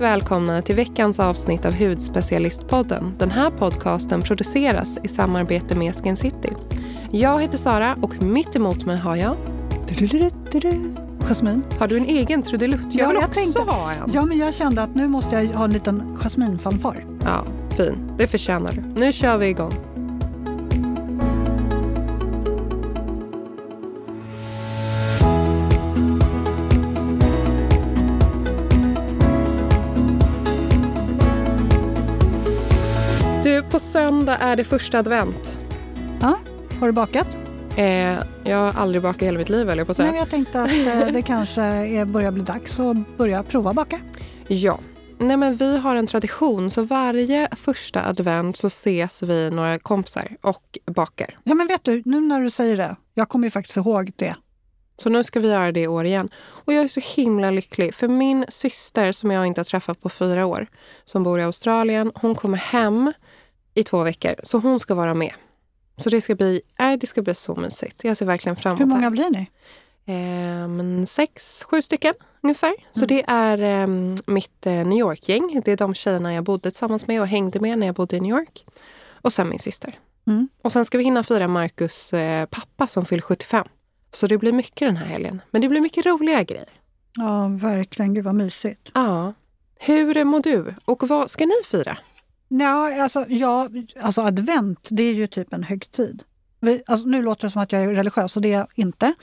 Varmt välkomna till veckans avsnitt av Hudspecialistpodden. Den här podcasten produceras i samarbete med Skin City. Jag heter Sara och mitt emot mig har jag... Jasmin. Har du en egen trudelutt? Jag Ja, vill jag också tänkte- ha en. Ja, men jag kände att nu måste jag ha en liten jasminfanfar. Ja, fin. Det förtjänar du. Nu kör vi igång. Söndag är det första advent. Ja, har du bakat? Eh, jag har aldrig bakat i hela mitt liv, eller på att Nej, säga. men jag tänkte att eh, det kanske är, börjar bli dags att börja prova baka. Ja. Nej, men vi har en tradition, så varje första advent så ses vi några kompisar och bakar. Ja, men vet du, nu när du säger det, jag kommer ju faktiskt ihåg det. Så nu ska vi göra det i år igen. Och jag är så himla lycklig, för min syster som jag inte har träffat på fyra år, som bor i Australien, hon kommer hem i två veckor, så hon ska vara med. Så det ska bli, äh, det ska bli så mysigt. Jag ser verkligen fram emot Hur det. många blir ni? Eh, sex, sju stycken ungefär. Så Mm. det är eh, mitt eh, New York-gäng. Det är de tjejerna jag bodde tillsammans med och hängde med när jag bodde i New York. Och sen min syster. Mm. Och sen ska vi hinna fira Marcus eh, pappa som fyller 75. Så det blir mycket den här helgen. Men det blir mycket roliga grejer. Ja, verkligen. Gud vad mysigt. Ja. Hur mår du? Och vad ska ni fira? Ja, alltså, ja, alltså advent, det är ju typ en högtid. Vi, alltså, nu låter det som att jag är religiös och det är jag inte.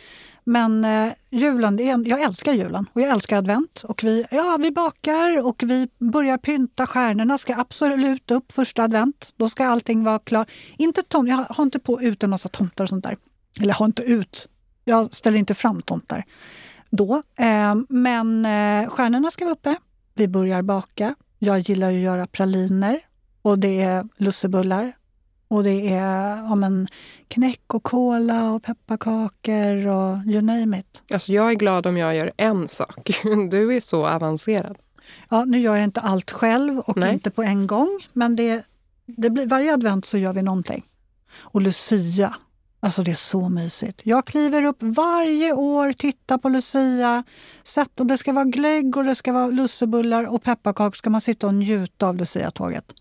Men eh, julen, det är, en- jag älskar julen och jag älskar advent. Och vi, ja, vi bakar och vi börjar pynta. Stjärnorna ska absolut upp första advent. Då ska allting vara klart. Inte tom, jag har inte på ut en massa tomtar och sånt där. Eller jag har inte ut. Jag ställer inte fram tomtar då. Eh, men eh, stjärnorna ska vara uppe. Vi börjar baka. Jag gillar ju att göra praliner och det är lussebullar. Och det är ja, men, knäck och kola och pepparkakor och you name it. Alltså jag är glad om jag gör en sak. Du är så avancerad. Ja, nu gör jag inte allt själv och Nej. inte på en gång, men det, det blir, varje advent så gör vi någonting. Och Lucia, alltså det är så mysigt. Jag kliver upp varje år, tittar på Lucia, sätt, och det ska vara glögg och det ska vara lussebullar och pepparkakor ska man sitta och njuta av Lucia-tåget.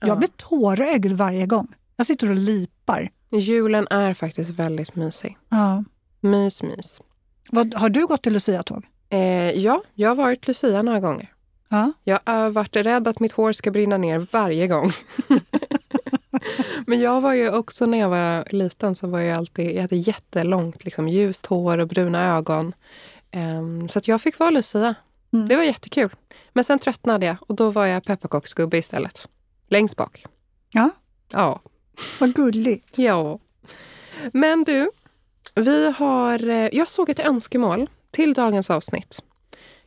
Ja. Jag blir tårögd varje gång. Jag sitter och lipar. Julen är faktiskt väldigt mysig. Ja. Mys, mys. Vad, har du gått till Lucia-tåg? Eh, ja, jag har varit Lucia några gånger. Ja. Jag har varit rädd att mitt hår ska brinna ner varje gång. Men jag var ju också när jag var liten så var jag alltid, jag hade jättelångt liksom, ljust hår och bruna ögon. Ehm, så att jag fick vara Lucia. Mm. Det var jättekul. Men sen tröttnade jag och då var jag pepparkaksgubbe istället. Längst bak. Ja. Ja. Vad gulligt. Ja. Men du, vi har, eh, jag såg ett önskemål till dagens avsnitt.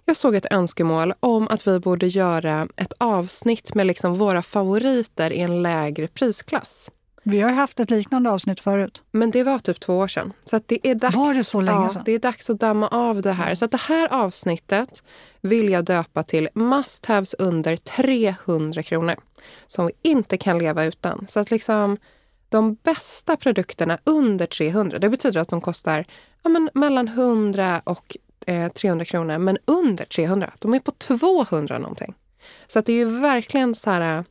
Jag såg ett önskemål om att vi borde göra ett avsnitt med liksom våra favoriter i en lägre prisklass. Vi har haft ett liknande avsnitt förut. Men det var typ två år sedan. Så att det är dags, Var det så länge ja, sedan? Det är dags att damma av det här. Så att det här avsnittet vill jag döpa till must-haves under 300 kronor. Som vi inte kan leva utan. Så att liksom de bästa produkterna under 300, det betyder att de kostar ja, men mellan 100 och eh, 300 kronor. Men under 300, de är på 200 någonting. Så att det är ju verkligen så här,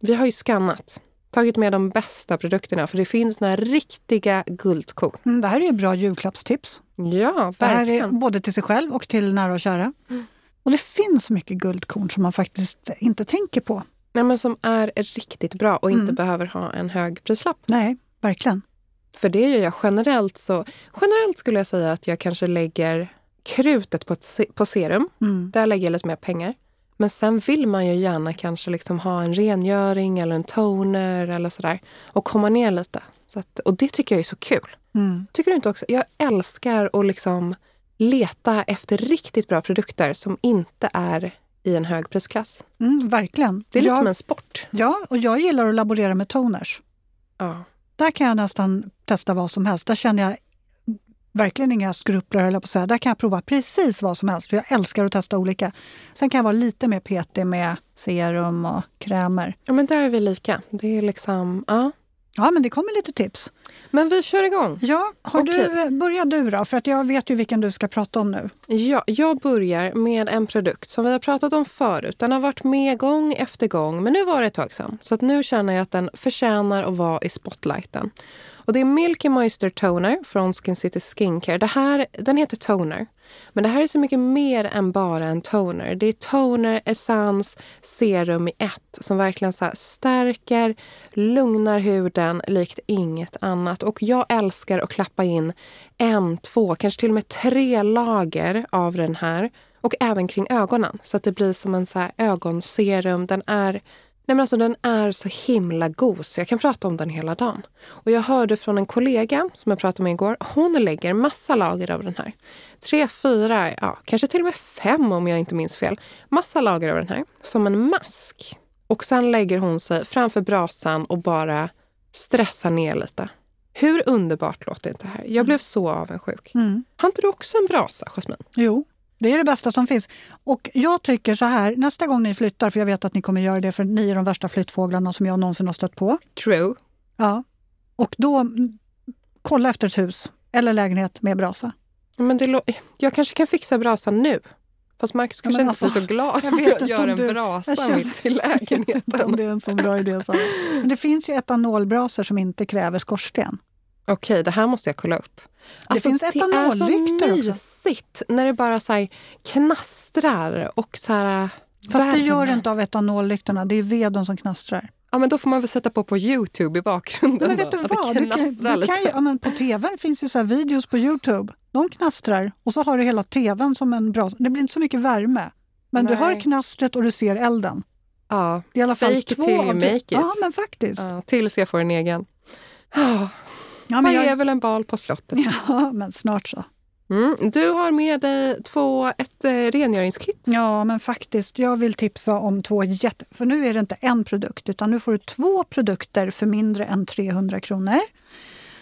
vi har ju skannat tagit med de bästa produkterna för det finns några riktiga guldkorn. Mm, det här är ju bra julklappstips. Ja, verkligen. både till sig själv och till nära och kära. Mm. Och det finns mycket guldkorn som man faktiskt inte tänker på. Nej, men som är riktigt bra och inte Mm. behöver ha en hög prislapp. Nej, verkligen. För det gör jag generellt så. Generellt skulle jag säga att jag kanske lägger krutet på, på serum. Mm. Där lägger jag lite mer pengar. Men sen vill man ju gärna kanske liksom ha en rengöring eller en toner eller sådär. Och komma ner lite. Att, och det tycker jag är så kul. Mm. Tycker du inte också? Jag älskar att liksom leta efter riktigt bra produkter som inte är i en hög prisklass. Mm, verkligen. Det är lite jag, som en sport. Ja, och jag gillar att laborera med toners. Ja. Där kan jag nästan testa vad som helst. Där känner jag verkligen inga skrupler, höll jag på att säga. Där kan jag prova precis vad som helst, för jag älskar att testa olika. Sen kan jag vara lite mer petig med serum och krämer. ja, men där är vi lika. Det är liksom, ja. Ja, men det kommer lite tips. Men vi kör igång. Ja, har Okej. du, börja du då, för att jag vet ju vilken du ska prata om nu. Ja, jag börjar med en produkt som vi har pratat om förut. Den har varit med gång efter gång, men nu var det ett tag sedan. Så att nu känner jag att den förtjänar att vara i spotlighten. Och det är Milky Moisture Toner från Skin City Skincare. Det här, den heter Toner. Men det här är så mycket mer än bara en toner. Det är toner, essens, serum i ett som verkligen så stärker, lugnar huden likt inget annat. Och jag älskar att klappa in en, två, kanske till och med tre lager av den här. Och även kring ögonen så att det blir som en så här ögonserum. Den är Nej men alltså den är så himla god så jag kan prata om den hela dagen. Och jag hörde från en kollega som jag pratade med igår. Hon lägger massa lager av den här. Tre, fyra, ja kanske till och med fem om jag inte minns fel. Massa lager av den här som en mask. Och sen lägger hon sig framför brasan och bara stressar ner lite. Hur underbart låter inte det här? Jag blev så avundsjuk. Mm. Har inte du också en brasa, Jasmin? Jo, det är det bästa som finns. Och jag tycker så här, nästa gång ni flyttar, för jag vet att ni kommer göra det, för ni är de värsta flyttfåglarna som jag någonsin har stött på. True. Ja. Och då, mm, kolla efter ett hus eller lägenhet med brasa. Men det jag kanske kan fixa brasan nu. Fast Marcus kanske men inte alltså, blir så glad jag vet jag inte gör en du- brasa jag mitt i Inte om lägenheten. det är en så bra idé. Så. Men det finns ju etanolbrasor som inte kräver skorsten. Okej, det här måste jag kolla upp. Alltså, finns det är etanollyktor så också. mysigt när det bara så knastrar och så här... Fast det värme. gör det inte av etanollyktorna, det är veden som knastrar. Ja, men då får man väl sätta på på Youtube i bakgrunden. Men vet då, du vad? det Du kan, du kan, ja, men på tv finns ju så här videos på Youtube. De knastrar och så har du hela tvn som en brasa. Det blir inte så mycket värme. Men du Nej. hör knastret och du ser elden. Ja, Det är i alla fall fake två till you make it. Ja, men faktiskt. Ja, tills jag får en egen. Ja, Ja, men, är jag, väl en bal på slottet. ja, men snart så. Mm. Du har med dig två, ett eh, rengöringskit. Ja, men faktiskt. Jag vill tipsa om två jätte... För nu är det inte en produkt, utan nu får du två produkter för mindre än 300 kronor.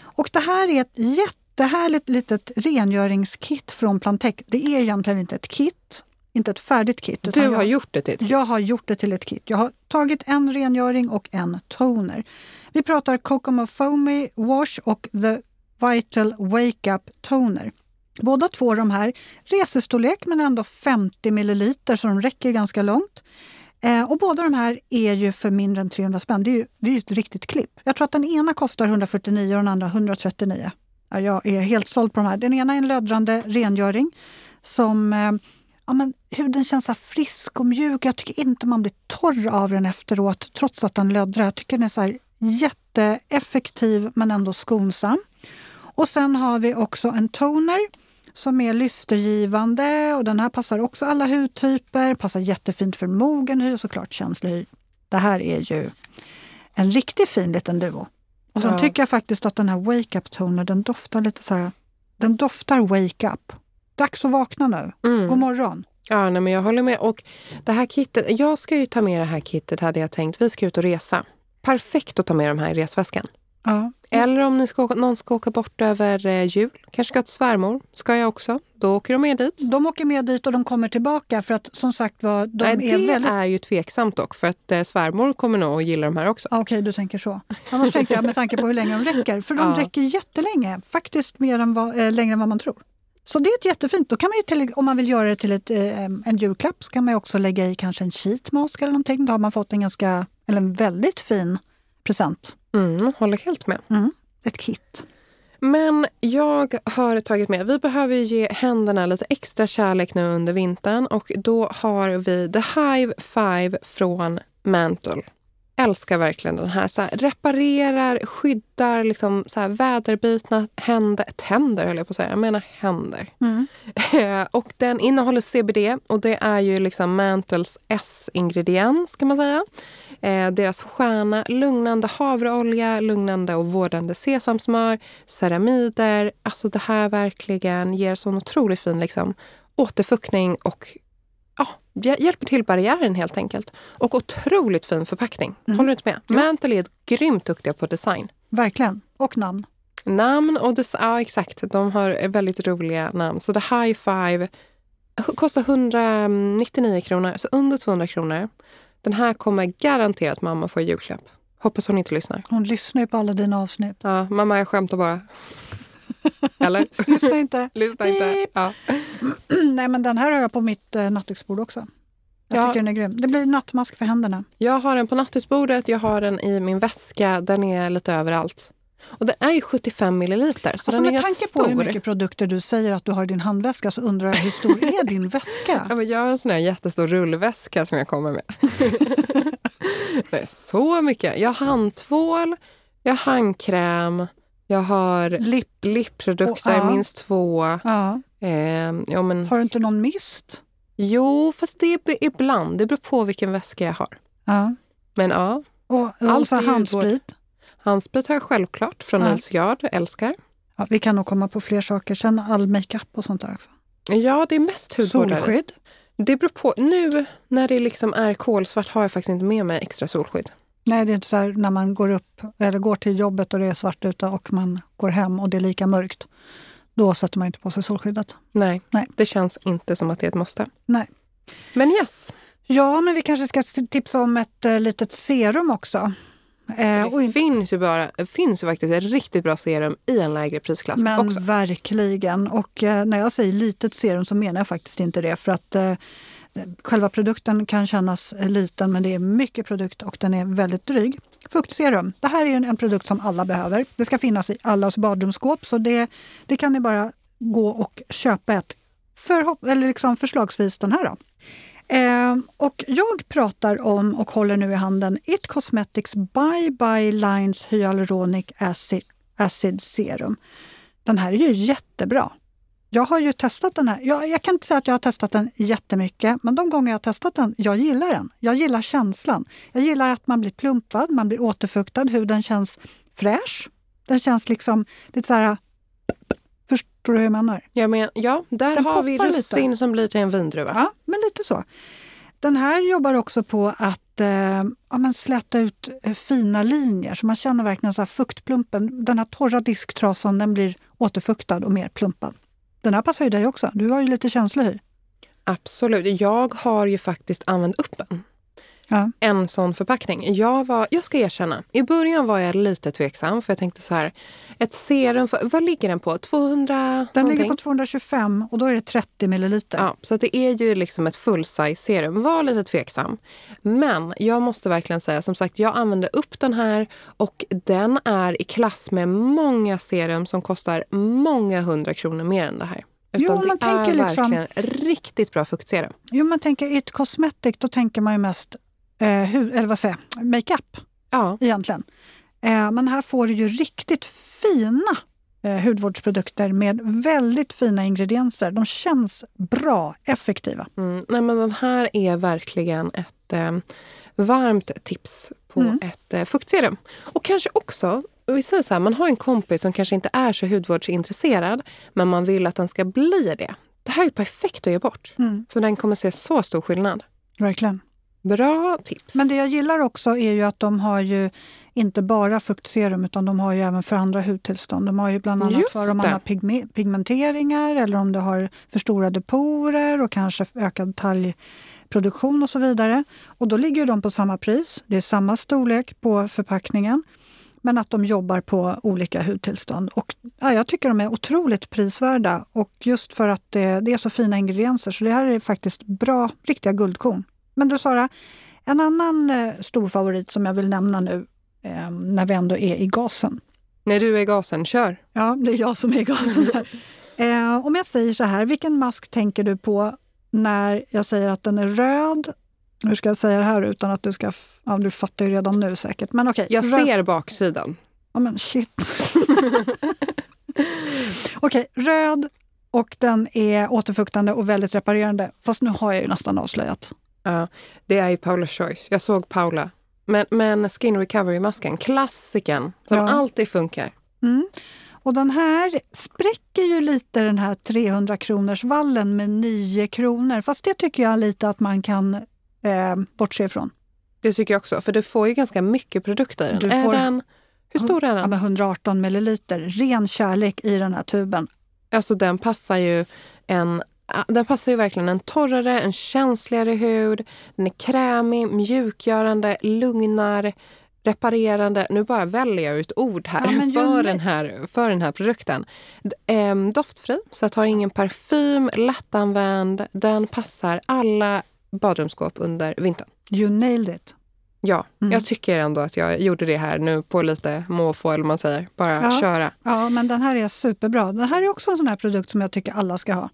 Och det här är ett jättehärligt litet rengöringskit från Plantec. Det är egentligen inte ett kit, inte ett färdigt kit. Du jag, har gjort det till ett kit. jag har gjort det till ett kit. Jag har tagit en rengöring och en toner. Vi pratar Kokomo Foamy Wash och The Vital Wake Up Toner. Båda två de här, resestorlek men ändå 50 milliliter så de räcker ganska långt. Eh, och båda de här är ju för mindre än 300 spänn. Det är ju, det är ju ett riktigt klipp. Jag tror att den ena kostar 149 och den andra 139. Ja, jag är helt såld på de här. Den ena är en löddrande rengöring som eh, ja, men huden känns så frisk och mjuk. Jag tycker inte man blir torr av den efteråt trots att den löddrar. Jag tycker den är så jätteeffektiv men ändå skonsam. Och sen har vi också en toner som är lystergivande och den här passar också alla hudtyper. Passar jättefint för mogen hy och såklart känslig hy. Det här är ju en riktigt fin liten duo. Och sen Ja. tycker jag faktiskt att den här Wake Up Toner den doftar lite så här. Den doftar Wake Up. Dags att vakna nu. Mm. God morgon. Ja, nej, men jag håller med. Och det här kittet, jag ska ju ta med det här kittet hade jag tänkt. Vi ska ut och resa. Perfekt att ta med de här i resväskan. Ja. Eller om ni ska åka, någon ska åka bort över eh, jul. Kanske ska till svärmor. Ska jag också. Då åker de med dit. De åker med dit och de kommer tillbaka för att som sagt var, de Nej, är det väldigt... är ju tveksamt dock. För att eh, svärmor kommer nog att gilla de här också. Okej, du tänker så. Annars tänkte jag med tanke på hur länge de räcker. För de Ja. räcker jättelänge. Faktiskt mer än vad, eh, längre än vad man tror. Så det är ett jättefint. Då kan man ju till, om man vill göra det till ett, eh, en julklapp så kan man också lägga i kanske en sheet mask eller någonting. Då har man fått en ganska, eller en väldigt fin present. Mm, håller helt med. Mm. Ett kit. Men jag har tagit med, vi behöver ge händerna lite extra kärlek nu under vintern och då har vi The Hive 5 från Mantle. Älskar verkligen den här. Så här reparerar, skyddar liksom så här väderbitna händer, tänder höll jag på att säga, jag menar händer. Mm. Eh, och den innehåller CBD och det är ju liksom Mantles S-ingrediens kan man säga. Eh, deras stjärna, lugnande havreolja, lugnande och vårdande sesamsmör, ceramider. Alltså det här verkligen ger sån otroligt fin liksom, återfuktning och ja, hjä- hjälper till barriären helt enkelt. Och otroligt fin förpackning. Mm. Håller du inte med? Mantle är grymt duktiga på design. Verkligen. Och namn. Namn och des- ja, exakt. De har väldigt roliga namn. Så The High Five kostar 199 kronor, så under 200 kronor. Den här kommer garanterat mamma få i julklapp. Hoppas hon inte lyssnar. Hon lyssnar ju på alla dina avsnitt. Ja, mamma, jag skämtar bara. Eller? Lyssna inte. Lyssna inte. Ja. Nej, men den här har jag på mitt eh, nattduksbord också. Jag Ja. tycker den är grym. Det blir nattmask för händerna. Jag har den på nattduksbordet, jag har den i min väska. Den är lite överallt. Och den är ju 75 milliliter, så Alltså den är med ganska tanke stor. på hur mycket produkter du säger att du har i din handväska så undrar jag hur stor är din väska? Ja, men jag har en sån här jättestor rullväska som jag kommer med. det är så mycket. Jag har handtvål, jag har handkräm, jag har Lipp. lipprodukter, ja. minst två. Ja. Eh, ja, men, Har du inte någon mist? jo, fast det är ibland. Det beror på vilken väska jag har. Ja. Men ja, Och, och så är ju handsprit. handsprit har jag självklart från Ja. Nils Gard, älskar. Ja, vi kan nog komma på fler saker. Sen all makeup och sånt där också. Ja, det är mest hudvårdare. Solskydd. Det beror på. Nu när det liksom är kolsvart har jag faktiskt inte med mig extra solskydd. Nej, det är inte så här när man går upp eller går till jobbet och det är svart ute och man går hem och det är lika mörkt. Då sätter man inte på sig solskyddet. Nej, Nej. det känns inte som att det är ett måste. Nej. Men yes, Ja, men vi kanske ska tipsa om ett eh, litet serum också. Eh, det finns ju, bara, finns ju faktiskt ett riktigt bra serum i en lägre prisklass men också. verkligen. Och eh, när jag säger litet serum så menar jag faktiskt inte det. För att eh, själva produkten kan kännas liten men det är mycket produkt och den är väldigt dryg. Fuktserum. Det här är en, en produkt som alla behöver. Det ska finnas i allas badrumsskåp så det, det kan ni bara gå och köpa ett. för, eller liksom förslagsvis den här då. Eh, och jag pratar om och håller nu i handen It Cosmetics Bye Bye Lines Hyaluronic Acid, Acid Serum. Den här är ju jättebra. Jag har ju testat den här. Jag, jag kan inte säga att jag har testat den jättemycket, men de gånger jag har testat den, jag gillar den. Jag gillar känslan. Jag gillar att man blir plumpad, man blir återfuktad, huden känns fräsch. Den känns liksom lite så här... Förstår du hur jag menar? Ja, men, ja där Den har vi russin som blir till en vindruva. Ja, men lite så. Den här jobbar också på att eh, ja, men släta ut eh, fina linjer så man känner verkligen så fuktplumpen. Den här torra disktrasan den blir återfuktad och mer plumpad. Den här passar ju dig också. Du har ju lite känslig hy. Absolut. Jag har ju faktiskt använt upp en. Ja. En sån förpackning. Jag, var, jag ska erkänna, i början var jag lite tveksam för jag tänkte så här, ett serum, för, vad ligger den på? 200 Den någonting? ligger på 225 och då är det 30 milliliter. Ja, så det är ju liksom ett full-size serum. Var lite tveksam. Men jag måste verkligen säga, som sagt, jag använde upp den här och den är i klass med många serum som kostar många hundra kronor mer än det här. Jo, Utan man det är tänker liksom- verkligen riktigt bra fuktserum. Jo, man tänker It Cosmetic, då tänker man ju mest eh, hu- eller vad säger jag, makeup Ja, egentligen. Eh, men här får du ju riktigt fina eh, hudvårdsprodukter med väldigt fina ingredienser. De känns bra, effektiva. mm, nej, men den här är verkligen ett eh, varmt tips på Mm. ett eh, fuktserum. Och kanske också, vi säger så här, man har en kompis som kanske inte är så hudvårdsintresserad men man vill att den ska bli det. Det här är perfekt att ge bort. Mm, För den kommer se så stor skillnad. verkligen. Bra tips. Men det jag gillar också är ju att de har ju inte bara fuktserum utan de har ju även för andra hudtillstånd. De har ju bland annat Just för om man har pigme- pigmenteringar eller om du har förstorade porer och kanske ökad talgproduktion och så vidare. Och då ligger de på samma pris. Det är samma storlek på förpackningen. Men att de jobbar på olika hudtillstånd. Och, ja, jag tycker de är otroligt prisvärda och just för att det, det är så fina ingredienser. Så det här är faktiskt bra, riktiga guldkorn. Men du Sara, en annan eh, stor favorit som jag vill nämna nu eh, när vi ändå är i gasen. När du är i gasen, kör. Ja, det är jag som är i gasen här. eh, om jag säger så här, vilken mask tänker du på när jag säger att den är röd? Hur ska jag säga det här utan att du ska... Ja, du fattar ju redan nu säkert. Men okej. Jag ser baksidan. Ja, men shit. okej, röd och den är återfuktande och väldigt reparerande. Fast nu har jag ju nästan avslöjat. Ja, det är ju Paula's choice. Jag såg Paula. Men, men Skin Recovery-masken, klassiken som Ja. alltid funkar. Mm. Och den här spräcker ju lite den här 300 kronors vallen med 9 kronor. Fast det tycker jag lite att man kan eh, bortse ifrån. Det tycker jag också, för du får ju ganska mycket produkter. Du Är får- den hur stor är Ja, den? med 118 milliliter. Ren kärlek i den här tuben. Alltså den passar ju en den passar ju verkligen en torrare, en känsligare hud. Den är krämig, mjukgörande, lugnar, reparerande, nu bara väljer jag ut ord här, Ja, för, den här för den här produkten. Ehm, doftfri, så att har ingen parfym, lättanvänd. Den passar alla badrumsskåp under vintern. You nailed it. Ja, Mm. jag tycker ändå att jag gjorde det här nu på lite måfå, eller man säger. Bara Ja. köra. Ja, men den här är superbra. Den här är också en sån här produkt som jag tycker alla ska ha.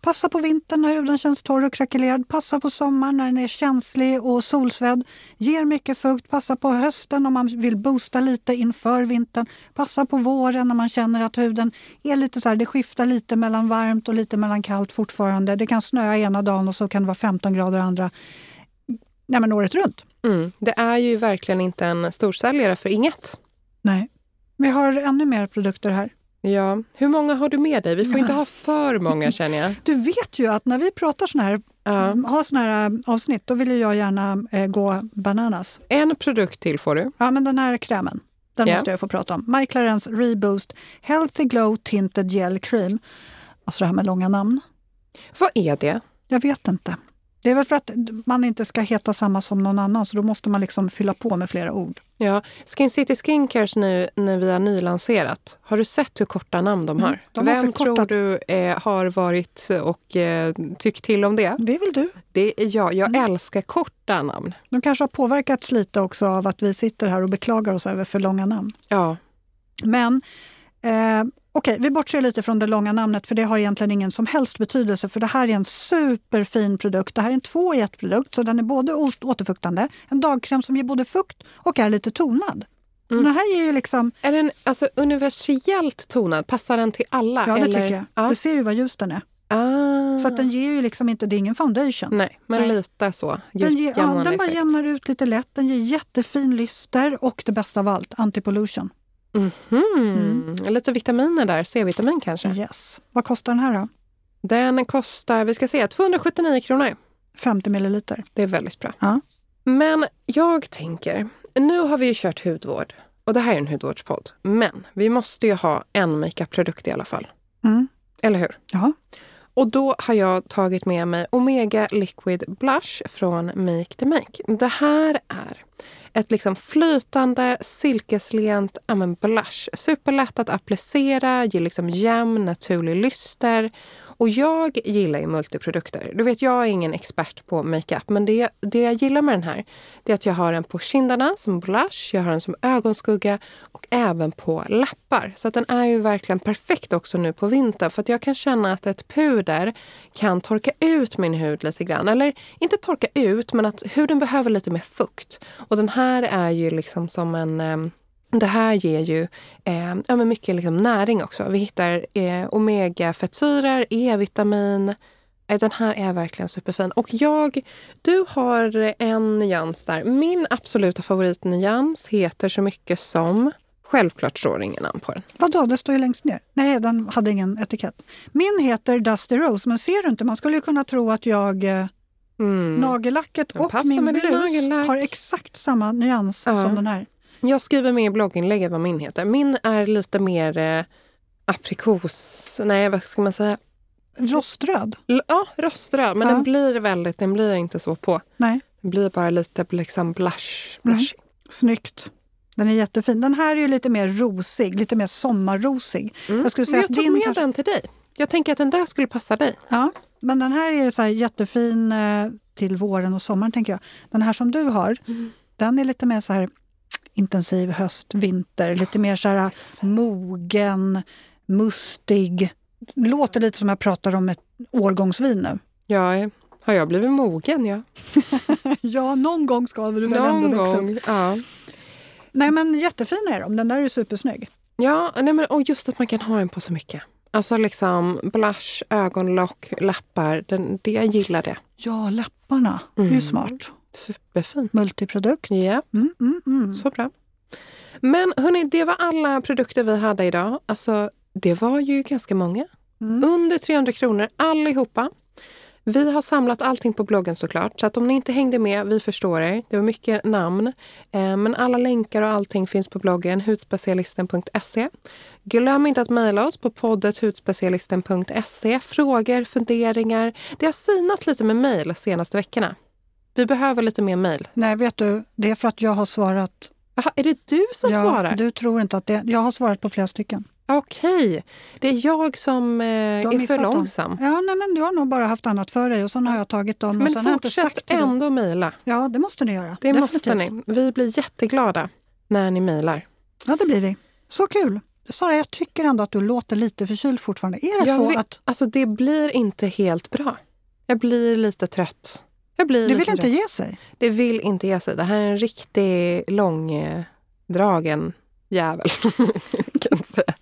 Passa på vintern när huden känns torr och krackelerad. Passa på sommaren när den är känslig och solsvedd. Ger mycket fukt. Passa på hösten om man vill boosta lite inför vintern. Passa på våren när man känner att huden är lite så här, det skiftar lite mellan varmt och lite mellan kallt fortfarande. Det kan snöa ena dagen och så kan det vara 15 grader andra. Nej, men året runt. Mm. Det är ju verkligen inte en storsäljare för inget. Nej. Vi har ännu mer produkter här. Ja. Hur många har du med dig? Vi får inte ha för många känner jag. Du vet ju att när vi pratar såna här Ja. har såna här äh, avsnitt, då vill jag gärna eh, gå bananas. En produkt till får du. Ja, men den här krämen, den Ja. måste jag få prata om. My Clarence Reboost Healthy Glow Tinted Gel Cream. Alltså det här med långa namn. Vad är det? Jag vet inte. Det är väl för att man inte ska heta samma som någon annan, så då måste man liksom fylla på med flera ord. Ja, Skin City Skincare nu när vi har nylanserat. Har du sett hur korta namn de har? Mm, de har Vem förkortat- tror du eh, har varit och eh, tyckt till om det? Det är väl du? Det är jag. Jag Mm. älskar korta namn. De kanske har påverkats lite också av att vi sitter här och beklagar oss över för långa namn. Ja, Men eh, okej, vi bortser lite från det långa namnet för det har egentligen ingen som helst betydelse för det här är en superfin produkt. Det här är en två i ett produkt så den är både återfuktande, en dagkräm som ger både fukt och är lite tonad. Så Mm. den här ger ju liksom, är den alltså universellt tonad? Passar den till alla? ja det eller? tycker jag. Ja. Du ser ju vad ljus den är. Ah. Så den ger ju liksom inte, det är ingen foundation. Nej, men Nej. lite så. Den, ger, ja, den bara jämnar ut lite lätt, den ger jättefin lyster och det bästa av allt, antipollution. Mhm. Lite vitaminer där, C-vitamin kanske. Yes. Vad kostar den här då? Den kostar, vi ska se, 279 kronor. 50 milliliter. Det är väldigt bra. Ja. Men jag tänker, nu har vi ju kört hudvård och det här är en hudvårdspodd. Men vi måste ju ha en makeupprodukt i alla fall. Mm. Eller hur? Ja. Och då har jag tagit med mig Omega Liquid Blush från Make the Make. Det här är ett liksom flytande, silkeslent ja, men blush. Superlätt att applicera, ger liksom jämn, naturlig lyster. Och jag gillar ju multiprodukter. Du vet, jag är ingen expert på makeup, men det, det jag gillar med den här det är att jag har den på kinderna som blush, jag har den som ögonskugga och även på läppar. Så att den är ju verkligen perfekt också nu på vintern för att jag kan känna att ett puder kan torka ut min hud lite grann. Eller inte torka ut, men att huden behöver lite mer fukt. Och den här är ju liksom som en ehm, det här ger ju eh, ja, men mycket liksom näring också. Vi hittar eh, omega-fettsyror, E-vitamin. Eh, den här är verkligen superfin. Och jag, du har en nyans där. Min absoluta favoritnyans heter så mycket som... Självklart står det ingen namn på den. Vadå, det står ju längst ner. Nej, den hade ingen etikett. Min heter Dusty Rose, men ser du inte? Man skulle ju kunna tro att jag eh, Mm. nagellacket och min blus har exakt samma nyans Ja. som den här. Jag skriver med i blogginlägget vad min heter. Min är lite mer eh, aprikos... Nej, vad ska man säga? Roströd? L- Ja, röströd. Men Ja. den blir väldigt, den blir inte så på. Nej, Den blir bara lite liksom blush. Mm. blush. snyggt. Den är jättefin. Den här är ju lite mer rosig, lite mer sommarrosig. Mm. Jag skulle säga Men att jag tog din med kanske- den till dig. Jag tänker att den där skulle passa dig. Ja, men den här är så här jättefin eh, till våren och sommaren tänker jag. Den här som du har, Mm. den är lite mer så här intensiv höst, vinter, lite mer så här mogen, mustig. Låter lite som jag pratar om ett årgångsvin nu. Är, har jag blivit mogen? Ja. ja, någon gång ska vi väl ändå växa gång. Ja. Nej, men jättefina är de. Den där är supersnygg. Ja, nej men, och just att man kan ha den på så mycket. Alltså liksom blush, ögonlock, läppar. Den, det, jag gillar det. Ja, läpparna. Det är ju Mm. smart. Superfin. Multiprodukt. Ja, Mm, mm, mm. så bra. Men hörni, det var alla produkter vi hade idag. Alltså, det var ju ganska många. Mm. Under 300 kronor allihopa. Vi har samlat allting på bloggen såklart, så att om ni inte hängde med, vi förstår er. Det var mycket namn. Eh, men alla länkar och allting finns på bloggen hudspecialisten.se. Glöm inte att mejla oss på poddet hudspecialisten.se. Frågor, funderingar. Det har sinat lite med mejl senaste veckorna. Vi behöver lite mer mejl. Nej, vet du, det är för att jag har svarat Jaha, är det du som ja, svarar? Du tror inte att det... Jag har svarat på flera stycken. Okej, det är jag som eh, är för dem. långsam. Ja, nej, men du har nog bara haft annat för dig och sen har jag tagit dem. och Men inte fortsätt ändå mejla. Ja, det måste ni göra. Det måste Definitivt. ni. Vi blir jätteglada när ni mejlar. Ja, det blir vi. Så kul! Sara, jag tycker ändå att du låter lite förkyld fortfarande. Är det Jag så vet- att Alltså det blir inte helt bra. Jag blir lite trött. Jag blir lite vill inte trött. ge sig? Det vill inte ge sig. Det här är en riktig långdragen jävel. jag säga.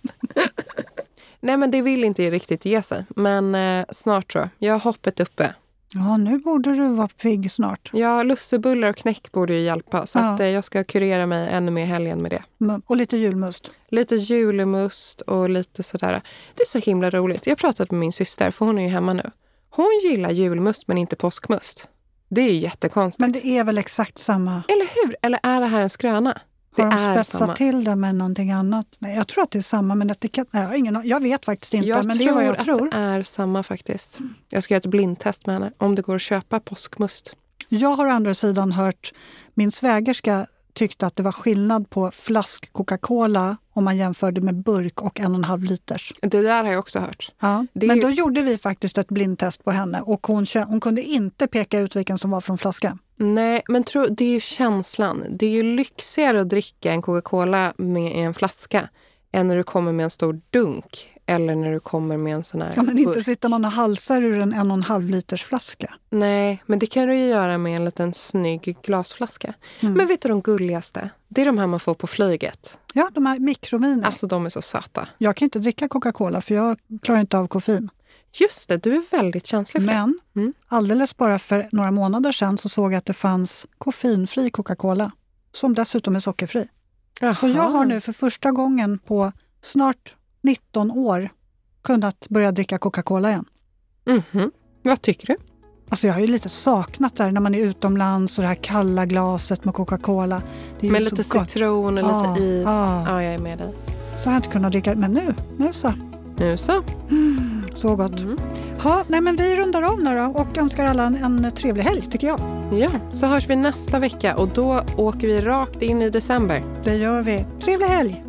Nej men det vill inte riktigt ge sig. Men eh, snart så. Jag har hoppet uppe. Ja, nu borde du vara pigg snart. Ja, lussebullar och knäck borde ju hjälpa. Så Ja. att, eh, jag ska kurera mig ännu mer helgen med det. Mm, Och lite julmust. Lite julemust och lite sådär. Det är så himla roligt. Jag har pratat med min syster, för hon är ju hemma nu. Hon gillar julmust men inte påskmust. Det är ju jättekonstigt. Men det är väl exakt samma? Eller hur? Eller är det här en skröna? Det Har de spetsat samma. till det med någonting annat? Nej, jag tror att det är samma, men etikett... Nej, jag, ingen, jag vet faktiskt inte, Jag men det är tror vad jag att tror. det är samma faktiskt. Jag ska göra ett blindtest med henne. Om det går att köpa påskmust. Jag har å andra sidan hört min svägerska tyckte att det var skillnad på flask Coca-Cola om man jämförde med burk och en och en halv liters. Det där har jag också hört. Ja. Det Men ju- då gjorde vi faktiskt ett blindtest på henne och hon, hon kunde inte peka ut vilken som var från flaskan. Nej, men tro, det är ju känslan. Det är ju lyxigare att dricka en Coca-Cola med en flaska än när du kommer med en stor dunk eller när du kommer med en sån här Ja, men inte burk. sitter man och halsar ur en en och en halv liters flaska. Nej, men det kan du ju göra med en liten snygg glasflaska. Mm. Men vet du de gulligaste? Det är de här man får på flyget. Ja, de här mikrominer. Alltså de är så söta. Jag kan inte dricka Coca-Cola för jag klarar inte av koffein. Just det, du är väldigt känslig för det. Men Mm. alldeles bara för några månader sedan så såg jag att det fanns koffeinfri Coca-Cola som dessutom är sockerfri. Så jag Jaha. har nu för första gången på snart 19 år kunnat börja dricka Coca-Cola igen. Mhm. Vad tycker du? Alltså jag har ju lite saknat det här när man är utomlands och det här kalla glaset med Coca-Cola. Det är ju Med lite citron och Ja, lite is. ja. Ja, jag är med dig. Så har jag inte kunnat dricka, men nu, nu så. Nu så. Så gott. Mm. Ha, nej men vi rundar av nu då och önskar alla en, en trevlig helg tycker jag. Ja, så hörs vi nästa vecka och då åker vi rakt in i december. Det gör vi. Trevlig helg!